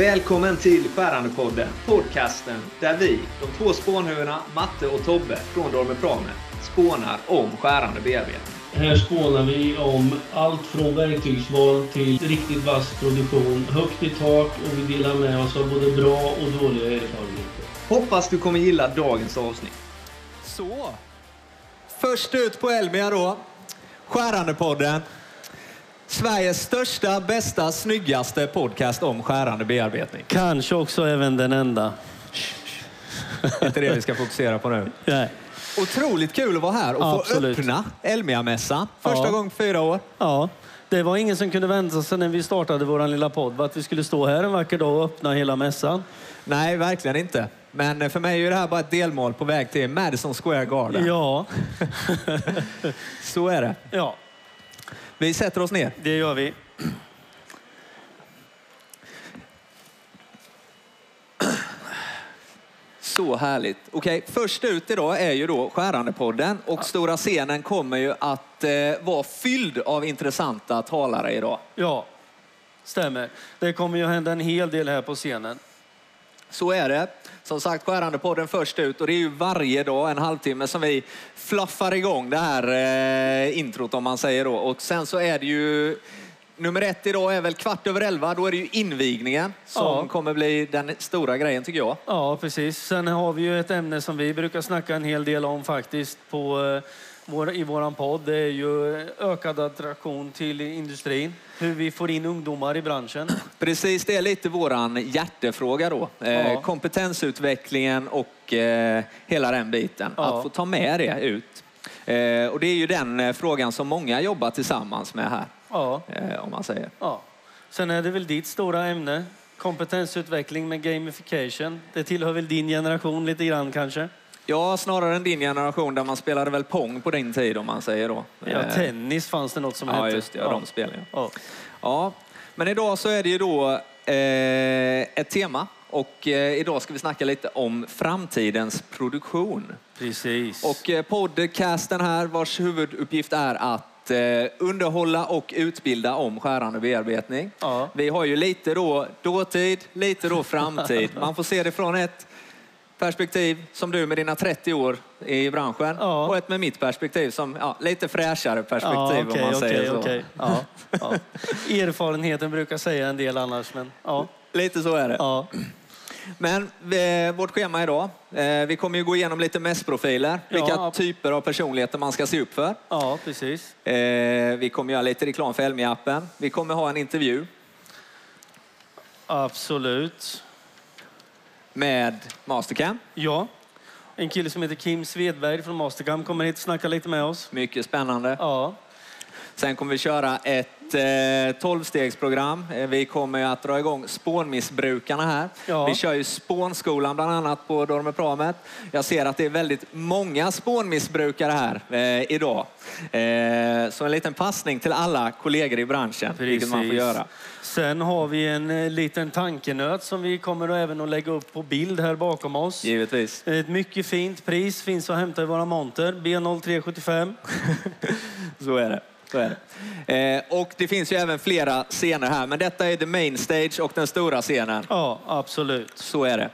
Välkommen till Skärandepodden, podcasten där vi, de två spånhuvudena Matte och Tobbe från Dormer Prame, spånar om skärande bearbetning. Här spånar vi om allt från verktygsval till riktigt vass produktion, högt i tak och vi delar med oss av både bra och dåliga erfarenheter. Hoppas du kommer gilla dagens avsnitt. Så. Först ut på Elmia då. Skärandepodden. Sveriges största, bästa, snyggaste podcast om skärande bearbetning. Kanske också även den enda. Det är inte det vi ska fokusera på nu. Nej. Otroligt kul att vara här och Absolut. få öppna Elmia-mässan. Första Ja. gången på fyra år. Ja, det var ingen som kunde vänta sig när vi startade vår lilla podd att vi skulle stå här en vacker dag och öppna hela mässan. Nej, verkligen inte. Men för mig är det här bara ett delmål på väg till Madison Square Garden. Ja, Så är det. ja, Vi sätter oss ner. det gör vi. Så härligt. Okej, först ut idag är ju då Skärandepodden och stora scenen kommer ju att eh, vara fylld av intressanta talare idag. Ja, stämmer. Det kommer ju hända en hel del här på scenen. Så är det. Som sagt, Skärandepodden först ut och det är ju varje dag en halvtimme som vi fluffar igång det här eh, introt om man säger då. Och sen så är det ju nummer ett idag är väl kvart över elva. Då är det ju invigningen som Ja. kommer bli den stora grejen tycker jag. Ja, precis. Sen har vi ju ett ämne som vi brukar snacka en hel del om faktiskt på, eh, vår, i våran podd. Det är ju ökad attraktion till industrin. Hur vi får in ungdomar i branschen. Precis, det är lite våran hjärtefråga då. Eh, Ja. Kompetensutvecklingen och eh, hela den biten. Ja. Att få ta med det ut. Och det är ju den frågan som många jobbar tillsammans med här, Ja, eh, om man säger. ja. Sen är det väl ditt stora ämne. Kompetensutveckling med gamification. Det tillhör väl din generation lite grann kanske? Ja, snarare än din generation där man spelade väl pong på din tid om man säger då. Ja, Eh, tennis fanns det något som ja hette. just det. Ja, de spelar ju. Ja. Ja, men idag så är det ju då eh, ett tema och eh, idag ska vi snacka lite om framtidens produktion. Precis. Och eh, podcasten här vars huvuduppgift är att eh, underhålla och utbilda om skärande bearbetning. Ja. Vi har ju lite då dåtid, lite då framtid. Man får se det från ett perspektiv som du med dina 30 år i branschen Ja. och ett med mitt perspektiv som ja, lite fräschare perspektiv okej, om man säger okej, så. Ja, ja. Erfarenheten brukar säga en del annars, men ja. Lite så är det. Men eh, vårt schema idag, eh, vi kommer ju gå igenom lite mässprofiler, vilka Ja. typer av personligheter man ska se upp för. Ja, precis. Eh, vi kommer göra lite reklam för Elmia-appen. Vi kommer ha en intervju Absolut. med Mastercam. Ja. En kille som heter Kim Svedberg från Mastercam kommer hit och snackar lite med oss. Mycket spännande. Ja, Sen kommer vi köra ett eh, tolvstegsprogram. Eh, vi kommer att dra igång spånmissbrukarna här. Ja. Vi kör ju spånskolan bland annat på Dormepramet. Jag ser att det är väldigt många spånmissbrukare här eh, idag. Eh, så en liten passning till alla kollegor i branschen, vilket man får Precis. göra. Sen har vi en eh, liten tankenöt som vi kommer att även att lägga upp på bild här bakom oss. Givetvis. Ett mycket fint pris finns att hämta i våra monter. B0375. Så är det. Så är det. Eh, och det finns ju även flera scener här, men detta är the main stage och den stora scenen. Ja, absolut. Så är det.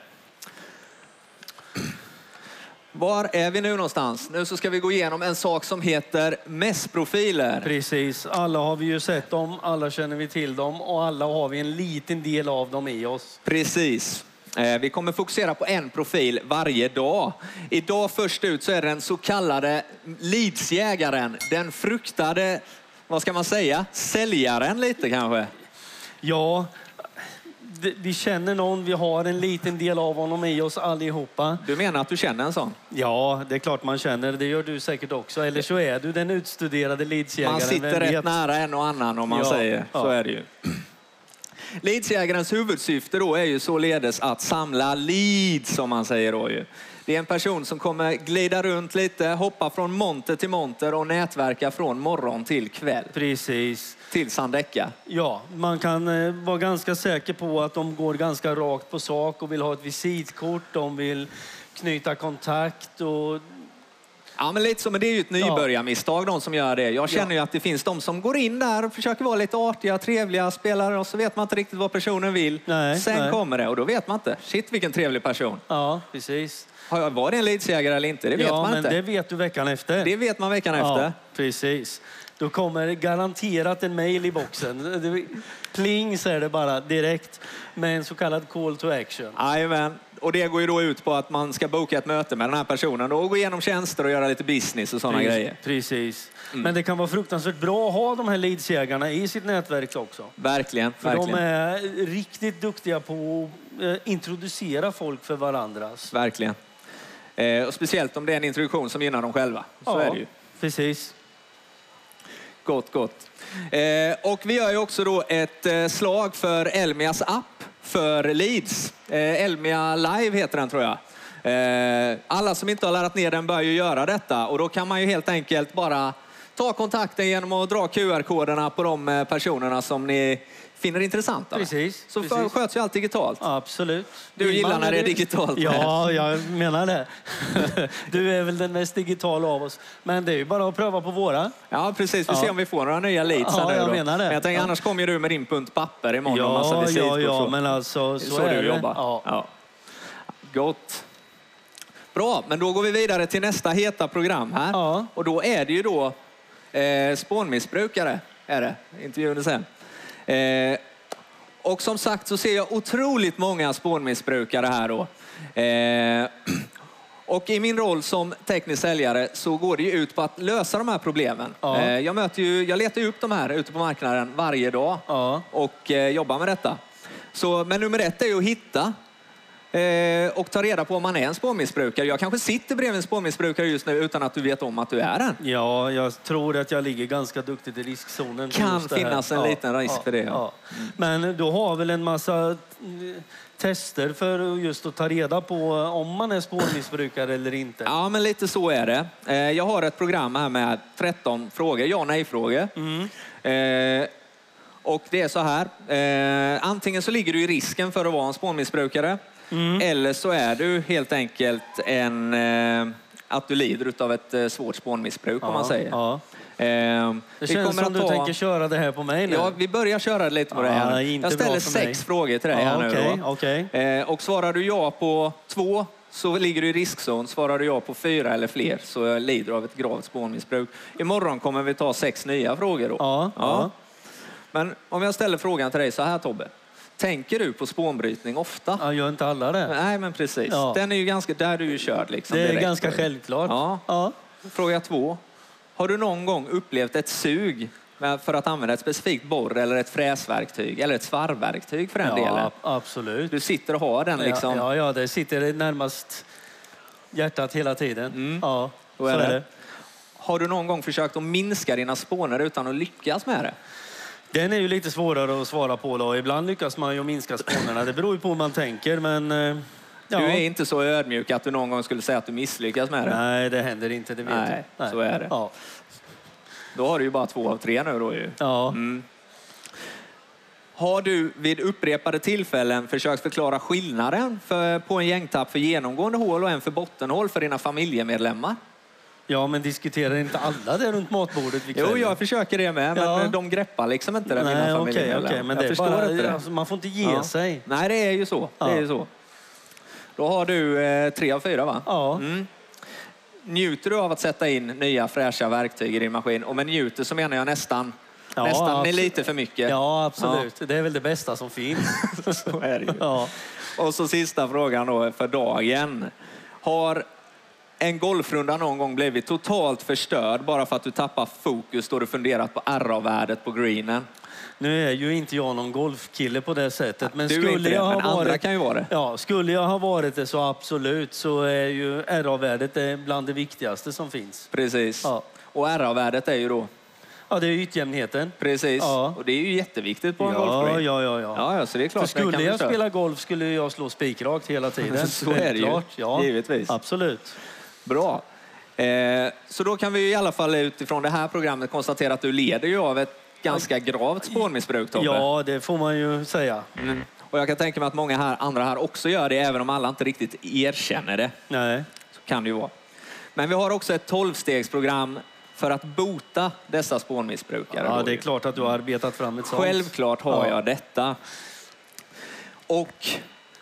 Var är vi nu någonstans? Nu så ska vi gå igenom en sak som heter mässprofiler. Precis. Alla har vi ju sett dem, alla känner vi till dem och alla har vi en liten del av dem i oss. Precis. Eh, Vi kommer fokusera på en profil varje dag. Idag först ut så är det den så kallade leadsjägaren. Den fruktade, vad ska man säga, säljaren lite kanske. Ja, vi känner någon, vi har en liten del av honom i oss allihopa. Du menar att du känner en sån? Ja, det är klart man känner. Det gör du säkert också. Eller så är du den utstuderade leadsjägaren. Man sitter rätt nära en och annan om man Ja, säger. Så ja. är det ju. Leadsjägarens huvudsyfte då är ju således att samla leads som man säger då ju. Det är en person som kommer glida runt lite, hoppa från monter till monter och nätverka från morgon till kväll. Precis. Tills han däckar. Ja, man kan eh, vara ganska säker på att de går ganska rakt på sak och vill ha ett visitkort. De vill knyta kontakt och Ja, men lite så, men det är ju ett nybörjarmisstag de som gör det. Jag känner ju att det finns de som går in där och försöker vara lite artiga, trevliga spelare och så vet man inte riktigt vad personen vill. Nej, Sen nej. kommer det och då vet man inte. Shit vilken trevlig person. Ja, precis. Har jag, var det en leadsjägare eller inte? Det vet ja, man men inte. det vet du veckan efter. Det vet man veckan ja, efter. precis. Då kommer garanterat en mail i boxen. Pling säger det bara direkt med en så kallad call to action. Jajamän. Och det går ju då ut på att man ska boka ett möte med den här personen och gå igenom tjänster och göra lite business och sådana Precis, grejer. Mm. Precis. Men det kan vara fruktansvärt bra att ha de här leadsjägarna i sitt nätverk också. Verkligen, För verkligen. de är riktigt duktiga på att eh, introducera folk för varandras. Verkligen. Eh, och speciellt om det är en introduktion som gynnar dem själva. Så är det ju. Precis. Gott, gott. Eh, och vi gör ju också då ett slag för Elmias app för Leeds. Eh, Elmia Live heter den tror jag. Eh, alla som inte har laddat ner den bör ju göra detta och då kan man ju helt enkelt bara ta kontakten genom att dra QR-koderna på de eh, personerna som ni finner intressanta. Precis, Så precis. sköts ju allt digitalt. Absolut. Du Vill gillar när det är digitalt. Ja, jag menar det. Du är väl den mest digitala av oss. Men det är ju bara att pröva på våra. Ja, precis. Vi Ja. ser om vi får några nya leads Ja, nu jag då. menar det. Men jag tänker, Ja. annars kommer du med din punt papper imorgon och massa Ja, ja, ja, men alltså så, så är du det. jobbar? Ja. Gott. Bra, men då går vi vidare till nästa heta program här. Ja. Och då är det ju då eh, spånmissbrukare, är det. Intervjun sen. Eh, och som sagt så ser jag otroligt många spånmissbrukare här då. Eh, och i min roll som teknisk säljare så går det ju ut på att lösa de här problemen. Ja. Eh, jag, möter ju, jag letar ju upp de här ute på marknaden varje dag Ja. och eh, jobbar med detta. Så, men nummer ett är ju att hitta eh, och ta reda på om man är en spårmissbrukare. Jag kanske sitter bredvid en spårmissbrukare just nu utan att du vet om att du är en. Ja, jag tror att jag ligger ganska duktigt i riskzonen. Kan finnas en liten risk för det, ja. Men du har väl en massa eh, tester för just att ta reda på om man är spårmissbrukare eller inte? Ja, men lite så är det. Eh, jag har ett program här med 13 frågor, ja nej-frågor. Eh, och det är så här. Eh, antingen så ligger du i risken för att vara en spånmissbrukare. Eller så är du helt enkelt en, eh, att du lider av ett eh, svårt spånmissbruk om man säger. Ja. Eh, Det känns som du tänker köra det här på mig nu. Ja, vi börjar köra lite på det Ja, här. inte Jag ställer sex frågor till dig Ja, här nu. okej, då. okej. Eh, och svarar du ja på två så ligger du i riskzon. Svarar du ja på fyra eller fler så lider du av ett gravt spånmissbruk. Imorgon kommer vi ta sex nya frågor då. Ja, ja. Men om jag ställer frågan till dig så här Tobbe. Tänker du på spånbrytning ofta? Ja, gör inte alla det? Nej, men precis. Ja. Den är ju ganska, där är du ju körd liksom Det är direkt. ganska självklart. Ja. Ja. Fråga två. Har du någon gång upplevt ett sug för att använda ett specifikt borr eller ett fräsverktyg eller ett svarvverktyg för den Ja, delen? ab- absolut. Du sitter och har den liksom. Ja, ja, det sitter närmast hjärtat hela tiden. Ja, Så så är är det. Har du någon gång försökt att minska dina spånor utan att lyckas med det? Den är ju lite svårare att svara på. Då. Ibland lyckas man ju minska spånorna. Det beror ju på hur man tänker, men... eh, Ja. Du är inte så ödmjuk att du någon gång skulle säga att du misslyckas med det. Nej, det händer inte. Det vet Nej, jag. så är det. Ja. Då har du ju bara två av tre nu då ju. Ja. Mm. Har du vid upprepade tillfällen försökt förklara skillnaden för, på en gängtapp för genomgående hål och en för bottenhål för dina familjemedlemmar? Ja, men diskuterar inte alla det runt matbordet Jo, jag försöker det med, men Ja. de greppar liksom inte det, mina Nej, familjemedlemmar. okej. Men jag det förstår bara, inte det. alltså, man får inte ge Ja. sig. Nej, det är ju så. Det är Ja. ju så. Då har du eh, tre av fyra, va? Ja. Mm. Njuter du av att sätta in nya fräscha verktyg i din maskin? Och med njuter så menar jag nästan, Ja, nästan med lite för mycket. Ja, absolut. Det är väl det bästa som finns. så är det ju. ja. Och så sista frågan då för dagen. Har en golfrunda någon gång blivit totalt förstörd bara för att du tappar fokus då du funderat på RA-värdet på greenen? Nu är ju inte jag någon golfkille på det sättet. Men skulle det, jag ha men varit... Ja, skulle jag ha varit det så absolut så är ju RA-värdet det bland det viktigaste som finns. Precis. Ja. Och RA-värdet är ju då? Ja, det är ytjämnheten. Precis. Ja. Och det är ju jätteviktigt på en Ja, golfgreen. ja, ja, ja. Ja, ja, så det är klart För skulle jag spela golf skulle jag slå spikrakt hela tiden. Så är det ju. Ja. Givetvis. Absolut. Bra. Eh, så då kan vi i alla fall utifrån det här programmet konstatera att du leder ju av ett ganska gravt spånmissbruk, Tobbe. Ja, det får man ju säga. Mm. Och jag kan tänka mig att många här, andra här också gör det, även om alla inte riktigt erkänner det. Nej. Så kan det ju vara. Men vi har också ett tolvstegsprogram för att bota dessa spånmissbrukare. Ja, det är klart att du har arbetat fram ett sånt. Självklart har Ja. jag detta. Och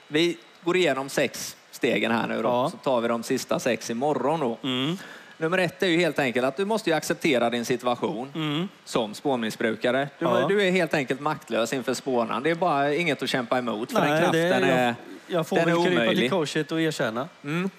vi går igenom sex stegen här nu då. Ja. Så tar vi de sista sex imorgon då. Mm. Nummer ett är ju helt enkelt att du måste ju acceptera din situation Mm. som spånmissbrukare. Du, Ja. du är helt enkelt maktlös inför spånan. Det är bara inget att kämpa emot för den Nej, kraften det, är... jag, jag får den är väl krypa till korset och erkänna. Mm.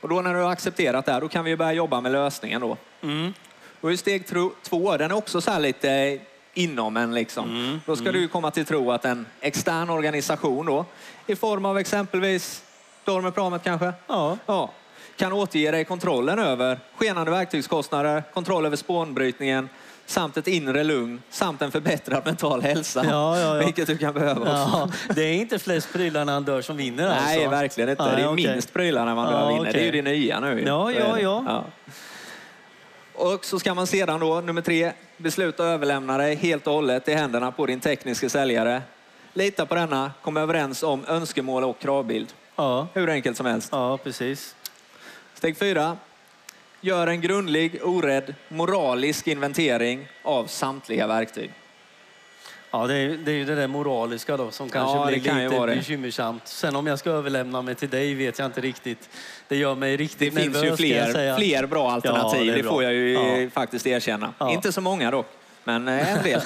Och då när du har accepterat det här, då kan vi ju börja jobba med lösningen då. Mm. Då är steg två, den är också så här lite inom en liksom. Mm, Då ska du ju komma till tro att en extern organisation då, i form av exempelvis Dormerpramet kanske, Ja. ja, kan återge dig kontrollen över skenande verktygskostnader, kontroll över spånbrytningen, samt ett inre lugn, samt en förbättrad mental hälsa. Ja, ja, ja. Vilket du kan behöva. Ja, det är inte flest prylar när han dör som vinner Nej, alltså. verkligen inte. Nej, det är okej. minst prylar när man dör vinner. okej. Det är ju det nya nu. Ja, ja, ja. Och så ska man sedan då, nummer tre, besluta överlämna dig helt och hållet i händerna på din tekniska säljare. Lita på denna, kom överens om önskemål och kravbild. Ja, Hur enkelt som helst. ja, precis. Steg fyra. Gör en grundlig, orädd, moralisk inventering av samtliga verktyg. Ja, det är, det är ju det där moraliska då som kanske Ja, det blir kan ju lite det. bekymmersamt. Sen om jag ska överlämna mig till dig vet jag inte riktigt. Det gör mig Det riktigt finns nervös ju ska jag fler, fler bra alternativ, Ja, det det, får jag ju Ja. faktiskt erkänna. Inte så många dock, men eh, en del.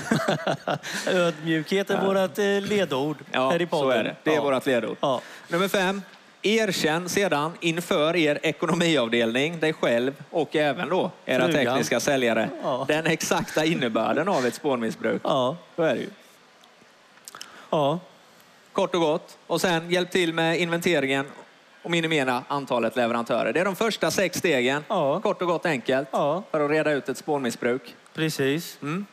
Ödmjukhet är vårt eh, ledord Ja, här i podden. så är det. Det är ja. vårt ledord. Ja. Nummer fem. Erkänn sedan inför er ekonomiavdelning, dig själv och även då era Frugan. tekniska säljare Ja. den exakta innebörden av ett spånmissbruk. Ja. Så är det ju. ja. Kort och gott. Och sen hjälp till med inventeringen och minimera antalet leverantörer. Det är de första sex stegen. Ja. Kort och gott enkelt Ja. för att reda ut ett spånmissbruk. Precis. Mm.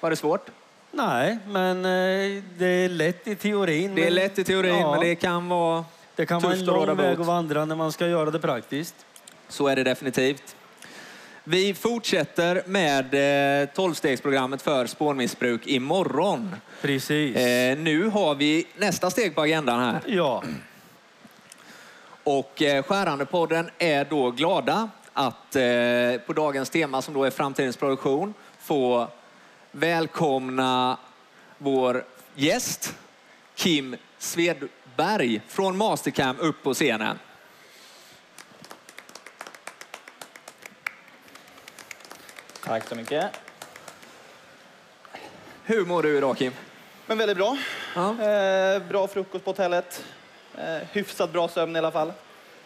Var det svårt? Nej, men eh, det är lätt i teorin. Det är lätt i teorin, Ja. men det kan vara Det kan vara en lång väg att vandra när man ska göra det praktiskt. Så är det definitivt. Vi fortsätter med eh, 12-stegsprogrammet för spånmissbruk imorgon. Precis. Eh, nu har vi nästa steg på agendan här. Ja. Och eh, Skärandepodden är då glada att eh, på dagens tema som då är framtidens produktion få välkomna vår gäst Kim Svedberg från Mastercam upp på scenen. Tack så mycket. Hur mår du idag Kim? Men väldigt bra. Ja. Eh, bra frukost på hotellet. Eh, hyfsat bra sömn i alla fall.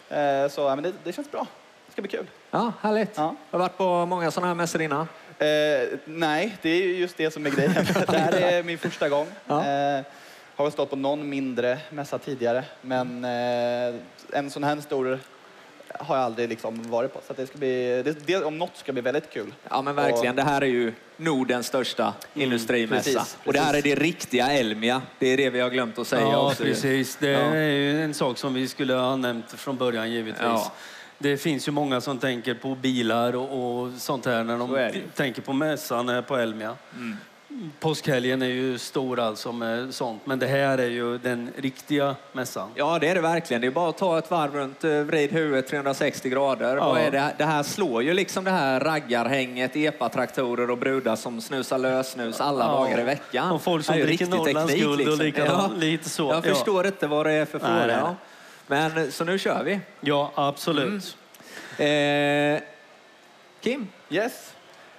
Eh, så ja, men det, det känns bra. Det ska bli kul. Ja, härligt. Ja. Jag har varit på många sådana här mässor innan. Eh, nej, det är ju just det som är grejen. det här är min första gång. Ja. Eh, har väl stått på någon mindre mässa tidigare, men eh, en sån här stor har jag aldrig liksom varit på. Så att det ska bli, det, det om något ska bli väldigt kul. Ja men verkligen, det här är ju Nordens största industrimässa. Mm, precis, Och det här är det riktiga Elmia. Det är det vi har glömt att säga Ja, också. precis. Det Ja. är ju en sak som vi skulle ha nämnt från början givetvis. Ja. Det finns ju många som tänker på bilar och, och sånt här när de tänker på mässan här på Elmia. Mm. Påskhelgen är ju stor alltså med sånt, men det här är ju den riktiga mässan. Ja, det är det verkligen. Det är bara att ta ett varv runt, eh, vrid huvudet 360 grader. Ja. Är det? det här slår ju liksom det här raggarhänget, epatraktorer och brudar som snusar lösnus alla Ja. dagar i veckan. Och folk som dricker Norrlands guld och liksom. likadant, lite så. Jag Ja. förstår inte vad det är för fråga. Men eh, så nu kör vi. Ja, absolut. Eh, Kim, Yes.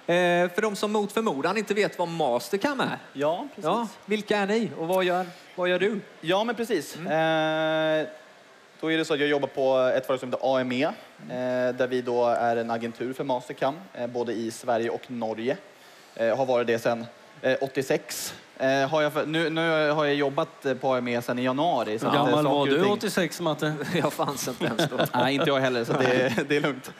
eh, för de som mot förmodan inte vet vad Mastercam är. Ja, precis. Ja, vilka är ni och vad gör, vad gör du? Ja, men precis. Eh, då är det så att jag jobbar på ett företag som heter AME, eh, där vi då är en agentur för Mastercam, eh, både i Sverige och Norge. Eh, har varit det sedan eh, 86. Eh, har jag för, nu, nu har jag jobbat eh, på AME sedan i januari. så Hur eh, gammal saker var du ting- 86, Matte? Jag fanns inte ens då. Nej, inte jag heller, så det, det är lugnt.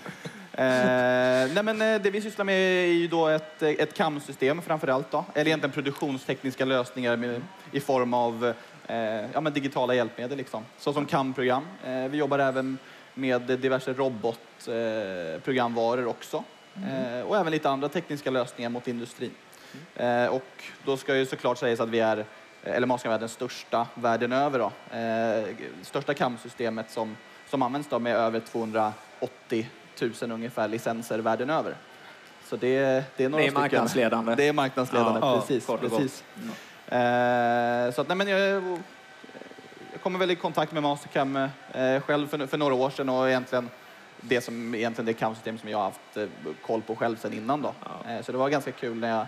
Eh, nej, men eh, det vi sysslar med är ju då ett, ett CAM-system framför allt. Då. Eller egentligen produktionstekniska lösningar med, i form av eh, ja, men digitala hjälpmedel, liksom. såsom CAM-program. Eh, vi jobbar även med diverse robotprogramvaror programvaror också. Eh, och även lite andra tekniska lösningar mot industrin. Eh, och då ska ju såklart sägas att vi är, eller Maskan är den största världen över då. Eh, största CAM-systemet som, som används då med över 280 tusen ungefär licenser världen över. Så det, det är några Ni är stycken. marknadsledande. Det är marknadsledande, Ja, precis. gott. precis. Eh, så att, nej, men jag, jag kommer väl i kontakt med Mastercam eh, själv för, för några år sedan och egentligen det som egentligen det CAM-system som jag har haft eh, koll på själv sedan innan då. Eh, så det var ganska kul när jag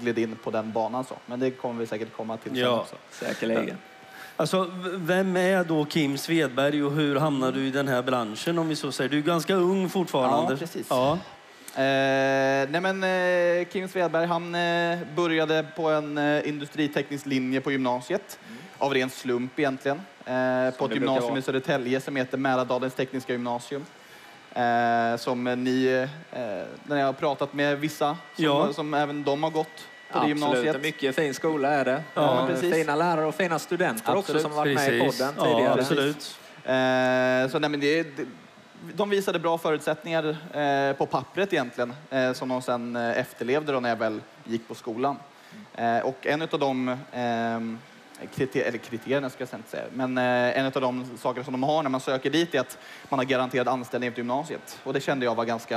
gled in på den banan så. Men det kommer vi säkert komma till sen Ja. också. Säkerligen. Alltså, vem är då Kim Svedberg och hur hamnade du i den här branschen om vi så säger? Du är ganska ung fortfarande. Ja, precis. Ja. Eh, nej men eh, Kim Svedberg han eh, började på en eh, industriteknisk linje på gymnasiet. Av ren slump egentligen. Eh, på ett gymnasium i Södertälje som heter Mälardalens tekniska gymnasium. Eh, som ni, eh, när jag har pratat med vissa som, Ja. som även de har gått på det Absolut, gymnasiet. en mycket fin skola är det. Ja, Eh, precis. Fina lärare och fina studenter också Absolut. som varit med i Precis. podden Ja, tidigare. absolut. Eh, så nej, men det, det, de visade bra förutsättningar eh, på pappret egentligen, eh, som de sen eh, efterlevde då när jag väl gick på skolan. Eh, och en av de eh, kriter eller kriterierna ska jag inte säga, men eh, en av de saker som de har när man söker dit är att man har garanterad anställning efter gymnasiet. Och det kände jag var ganska,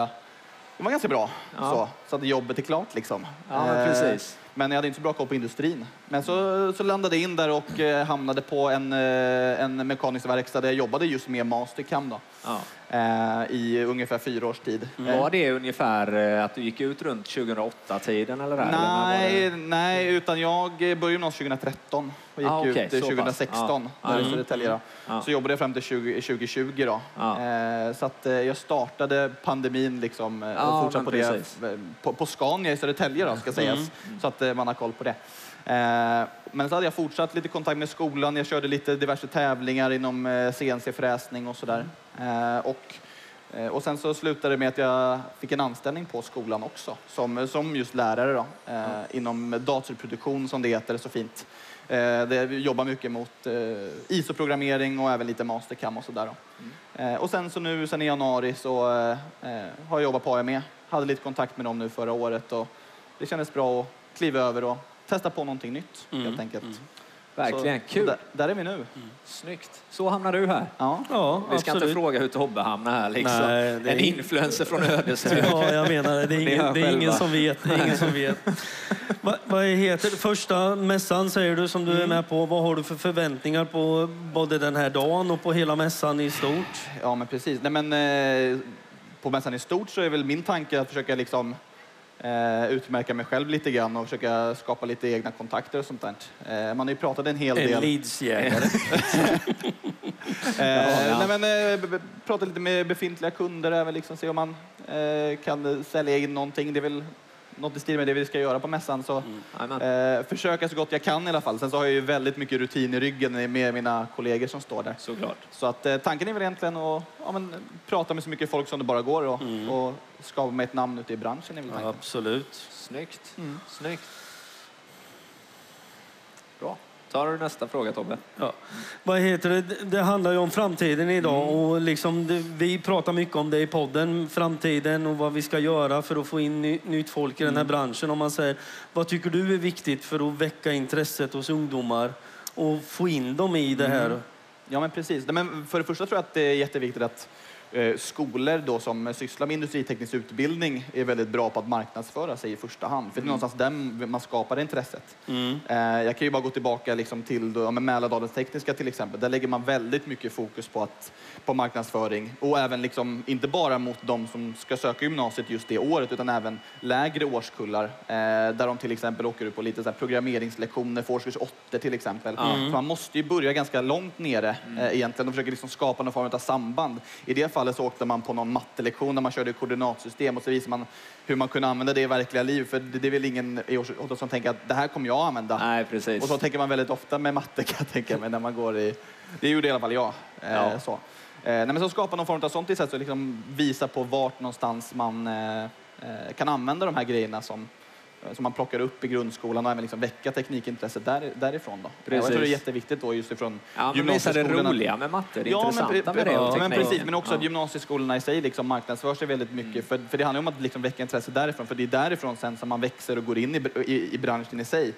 det var ganska bra. Ja. Så, så att jobbet är klart liksom. Ja, men Eh, precis. Men jag hade inte så bra koll på industrin. Men så, så landade jag in där och eh, hamnade på en, eh, en mekanisk verkstad där jag jobbade just med Mastercam då, Ja. eh, i ungefär fyra års tid. Eh, Var det ungefär eh, att du gick ut runt 2008-tiden eller? där, eller Nej, det? nej, utan jag började gymnasiet 2013 och gick Ah, okej, ut eh, så pass. 2016 Ja. där i Mm. Södertälje. Då. Ja. Så jobbade jag fram till 20, 2020 då. Ja. Eh, så att eh, jag startade pandemin liksom eh, och fortsatte på det precis. eh, på, på Scania i Södertälje då, ska sägas. Så att eh, Eh, man har koll på det. Eh, men så hade jag fortsatt lite kontakt med skolan. Jag körde lite diverse tävlingar inom eh, CNC-fräsning och sådär. Och Och sen så slutade det med att jag fick en anställning på skolan också, som, som just lärare då, mm. inom datorproduktion som det heter så fint. Det, jobbar mycket mot ISO-programmering och även lite mastercam och sådär. Då. Och sen så nu, sen i januari så har jag jobbat på AME. Hade lite kontakt med dem nu förra året och det kändes bra att kliva över och testa på någonting nytt helt enkelt. Verkligen, Så, kul. Där, där är vi nu. Snyggt. Så hamnar du här. Ja. Ja, Vi ska absolut. inte fråga hur Tobbe hamnar här liksom. Nej, det är en influencer från Ödeshög. Ja, jag menar det. Det är ingen, det är ingen som vet. Det är ingen som vet. Va, vad heter det? Första mässan säger du som du är med på. Vad har du för förväntningar på både den här dagen och på hela mässan i stort? Ja, men precis. Nej, men, eh, på mässan i stort så är väl min tanke att försöka liksom, eh, utmärka mig själv lite grann och försöka skapa lite egna kontakter och sånt där. Eh, man har ju pratat en hel En del. leadsjägare. Eh, ja. nej, men, eh, prata lite med befintliga kunder, även liksom, se om man eh, kan sälja in någonting. Det är väl något i stil med det vi ska göra på mässan. Så, Jajamän. eh, försöka så gott jag kan i alla fall. Sen så har jag ju väldigt mycket rutin i ryggen med mina kollegor som står där. Såklart. Så att, eh, tanken är väl egentligen att ja, men, prata med så mycket folk som det bara går och, och skapa mig ett namn ute i branschen. Är väl Ja, absolut. Snyggt. Snyggt. Tar du nästa fråga Tobbe? Ja. Vad heter det? Det handlar ju om framtiden idag och liksom det, vi pratar mycket om det i podden, framtiden och vad vi ska göra för att få in ny, nytt folk i den här branschen. Om man säger, vad tycker du är viktigt för att väcka intresset hos ungdomar och få in dem i det här? Ja, men precis. Men för det första tror jag att det är jätteviktigt att skolor då som sysslar med industriteknisk utbildning är väldigt bra på att marknadsföra sig i första hand. För det är någonstans där man skapar intresset. Eh, jag kan ju bara gå tillbaka liksom till ja, Mälardalens tekniska till exempel. Där lägger man väldigt mycket fokus på, att, på marknadsföring och även liksom, inte bara mot de som ska söka gymnasiet just det året utan även lägre årskullar eh, där de till exempel åker ut på lite så programmeringslektioner för årskurs 8 till exempel. Så man måste ju börja ganska långt nere eh, egentligen och försöka liksom skapa någon form av samband. I det fallet så åkte man på någon mattelektion där man körde koordinatsystem och så visade man hur man kunde använda det i verkliga liv. För det, är väl ingen i 8 som tänker att det här kommer jag använda. Nej, precis. Och så tänker man väldigt ofta med matte kan jag tänka mig när man går i... Det gjorde i alla fall jag. Eh, Ja. så. Eh, nej, men så skapa någon form av sånt istället, så liksom visa på vart någonstans man eh, kan använda de här grejerna som, som man plockar upp i grundskolan och även liksom väcka teknikintresset där, därifrån. Då. Eh, Jag tror det är jätteviktigt då just ifrån Ja, men visa det roliga med matte, det Ja, men, intressanta med det ja, men precis. Men också Ja. att gymnasieskolorna i sig liksom marknadsför sig väldigt mycket. För, för det handlar om att liksom väcka intresse därifrån. För det är därifrån sen som man växer och går in i, i, i branschen i sig.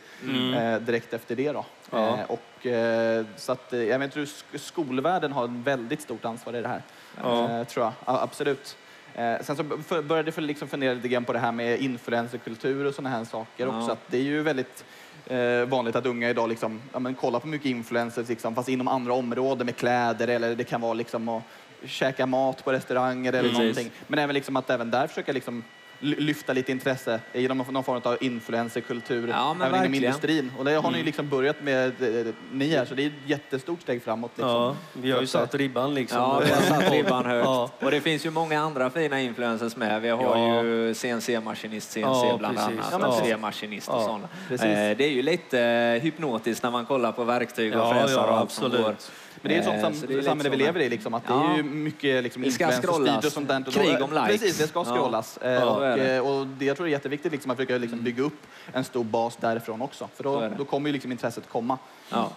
Eh, direkt efter det då. Ja. Eh, och, eh, så att, eh, jag tror sk- skolvärlden har ett väldigt stort ansvar i det här. Eh, tror jag. Ja, absolut. Eh, sen så började jag liksom fundera lite grann på det här med influencerkultur och sådana här saker Ja. också. Att det är ju väldigt eh, vanligt att unga idag liksom, ja, men kollar på mycket influencers, liksom, fast inom andra områden med kläder eller det kan vara liksom att käka mat på restauranger eller Precis. någonting. Men även liksom att även där försöka liksom lyfta lite intresse genom någon form av influencerkultur Ja, även inom industrin. Och det har ni ju liksom börjat med eh, ni här, så det är ett jättestort steg framåt. Liksom. Ja, vi har ju satt ribban liksom. Ja, vi har satt ribban högt. Ja. Och det finns ju många andra fina influencers med. Vi har Ja. ju CNC-maskinist, CNC Ja, bland precis. annat. Ja, C-maskinist och sådana. Eh, det är ju lite eh, hypnotiskt när man kollar på verktyg och Ja, fräsar ja, och allt som absolut. går. Men det är ett sånt Eh, sam- så det är samhälle vi lever i. Liksom, att Ja. Det är ju mycket liksom, influencerstyrt och sånt där. Krig om likes. Precis, det ska scrollas. Eh, Ja, det är och, det. eh, och det, jag tror det är jätteviktigt liksom, att försöka liksom, bygga upp en stor bas därifrån också. För då, då kommer ju liksom intresset komma. Ja,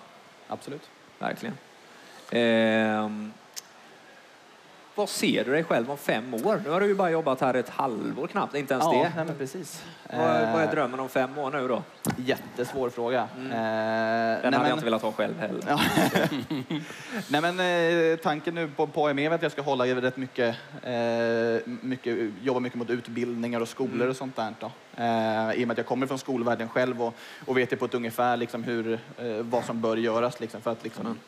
Absolut. verkligen. Ehm, vad ser du dig själv om fem år? Nu har du ju bara jobbat här ett halvår knappt, inte ens ja, det. nej, men precis. Vad, vad är Eh, drömmen om fem år nu då? Jättesvår fråga. Eh, Den hade men- jag inte velat ha själv heller. Ja. Nej, men, eh, tanken nu på, på AME är att jag ska hålla i rätt mycket, eh, mycket, jobba mycket mot utbildningar och skolor Mm. och sånt där. Då. Eh, I och med att jag kommer från skolvärlden själv och, och vet ju på ett ungefär liksom, hur, eh, vad som bör göras. Liksom, för att, liksom, Mm.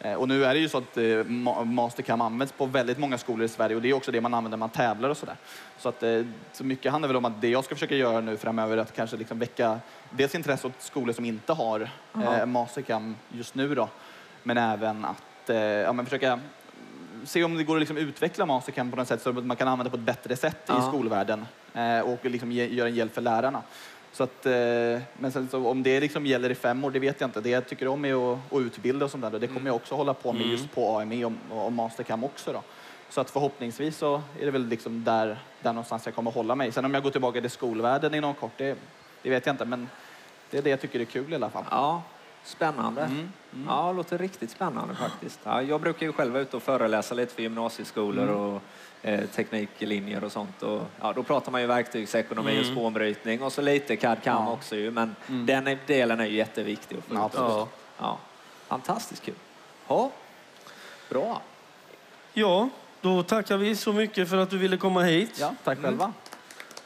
Eh, och nu är det ju så att eh, ma- Mastercam används på väldigt många skolor i Sverige och det är också det man använder när man tävlar och sådär. Så, att, eh, så mycket handlar väl om att det jag ska försöka göra nu framöver är att kanske liksom väcka dels intresse åt skolor som inte har eh, Mastercam just nu då. Men även att eh, ja, men försöka se om det går att liksom utveckla Mastercam på något sätt så att man kan använda det på ett bättre sätt i Ja. skolvärlden eh, och liksom ge, göra en hjälp för lärarna. Så att, eh, men sen så om det liksom gäller i fem år, det vet jag inte. Det jag tycker om är att, att utbilda och sånt där. Det kommer jag också hålla på med just på AME och, och Mastercam också. Då. Så att förhoppningsvis så är det väl liksom där, där någonstans jag kommer hålla mig. Sen om jag går tillbaka till skolvärlden inom kort, det, det vet jag inte. Men det är det jag tycker är kul i alla fall. Ja, spännande. Mm, Ja, det låter riktigt spännande faktiskt. Ja, jag brukar ju själv vara ute och föreläsa lite för gymnasieskolor Mm. och eh, tekniklinjer och sånt. Och, ja, då pratar man ju verkstygsekonomi och spånbrytning och så lite CAD-CAM Mm. Ja. också ju. Men Mm. den delen är ju jätteviktig att få Ja. Ja. Ja. Fantastiskt kul. Ja, bra. Ja, då tackar vi så mycket för att du ville komma hit. Ja, tack själva.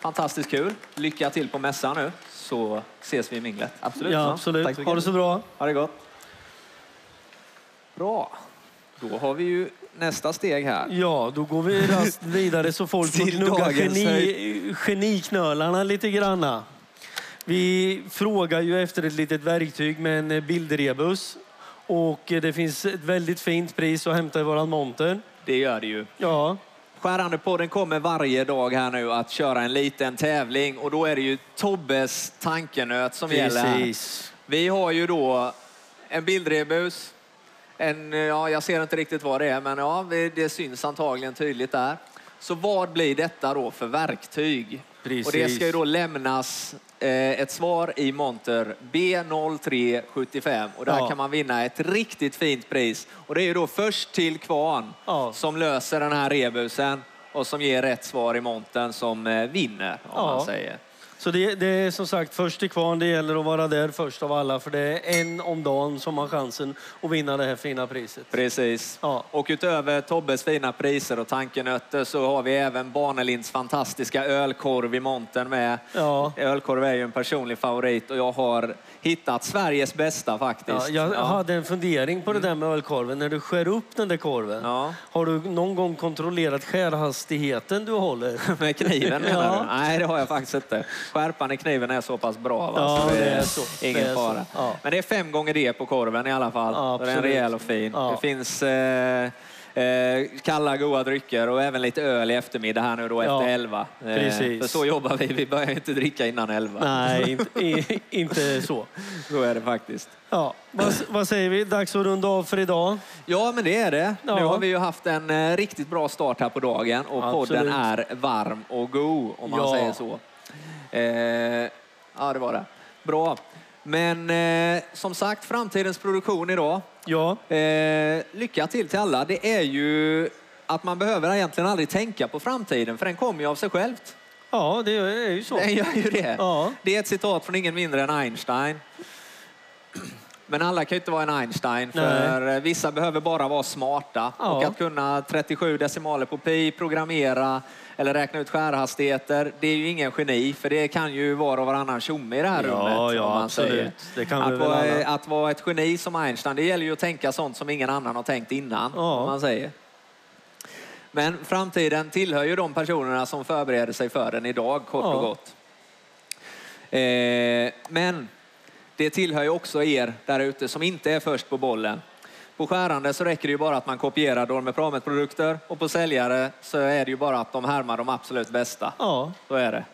Fantastiskt kul. Lycka till på mässan nu så ses vi i minglet. Absolut. Ja, absolut. Tack så Ha det så bra. Ha det gott. Bra. Då har vi ju nästa steg här. Ja, då går vi raskt vidare så folk får gnugga geni, geniknölarna lite granna. Vi frågar ju efter ett litet verktyg med en eh, bildrebus. Och eh, det finns ett väldigt fint pris att hämta i våran monter. Det gör det ju. Ja, Skärandepodden kommer varje dag här nu att köra en liten tävling och då är det ju Tobbes tankenöt som gäller. precis. Vi har ju då en bildrebus. En, ja, jag ser inte riktigt vad det är, men ja, det det syns antagligen tydligt där. Så vad blir detta då för verktyg? Precis. Och det ska ju då lämnas eh, ett svar i monter B0375 och där Ja. kan man vinna ett riktigt fint pris. Och det är ju då först till kvarn Ja. som löser den här rebusen och som ger rätt svar i montern som eh, vinner, om Ja. man säger. Så det, det är som sagt först till kvarn. Det gäller att vara där först av alla. För det är en om dagen som har chansen att vinna det här fina priset. Precis. Ja. Och utöver Tobbes fina priser och tankenötter så har vi även Barnelinds fantastiska ölkorv i montern med. Ja. Ölkorv är ju en personlig favorit och jag har hittat Sveriges bästa faktiskt. Ja, jag Ja. hade en fundering på det där med ölkorven. När du skär upp den där korven, Ja. har du någon gång kontrollerat skärhastigheten du håller? Med kniven menar Ja. du? Nej, det har jag faktiskt inte. Skärpan i kniven är så pass bra. Va? Ja, så det är så. Ingen Det är så. fara. Ja. Men det är fem gånger det på korven i alla fall. Ja, så det är absolut. rejäl och fin. Det finns eh, eh, kalla goda drycker och även lite öl i eftermiddag här nu då Ja, efter elva. Eh, precis. För så jobbar vi. Vi börjar inte dricka innan elva. Nej, inte, inte så. Så är det faktiskt. Ja, vad, vad säger vi? Dags att runda av för idag. Ja, men det är det. Ja. Nu har vi ju haft en eh, riktigt bra start här på dagen och Absolut. podden är varm och god om man Ja. säger så. Eh, ja, det var det. Bra. Men eh, som sagt, framtidens produktion idag. Ja, Eh, lycka till till alla. Det är ju att man behöver egentligen aldrig tänka på framtiden för den kommer ju av sig självt. ja det är ju så. Den gör ju det. Ja. Det är ett citat från ingen mindre än Einstein. Men alla kan ju inte vara en Einstein, för Nej. vissa behöver bara vara smarta. Ja. Och att kunna 37 decimaler på pi, programmera eller räkna ut skärhastigheter, det är ju ingen geni, för det kan ju var och varannan tjomme i det här Ja, rummet. ja, absolut. Att, vara, att vara ett geni som Einstein, det gäller ju att tänka sånt som ingen annan har tänkt innan. Ja. Om man säger. Men framtiden tillhör ju de personerna som förbereder sig för den idag, kort Ja. och gott. Eh, men det tillhör ju också er där ute som inte är först på bollen. På skärande så räcker det ju bara att man kopierar Dorme Pramet-produkter och på säljare så är det ju bara att de härmar de absolut bästa. Ja, Så är det.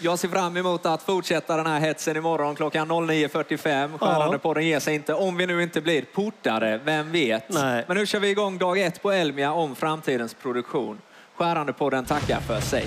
Jag ser fram emot att fortsätta den här hetsen imorgon klockan 09.45. Skärandepodden ger sig inte, om vi nu inte blir portare, vem vet? Nej. Men nu kör vi igång dag ett på Elmia om framtidens produktion. Skärandepodden tackar för sig.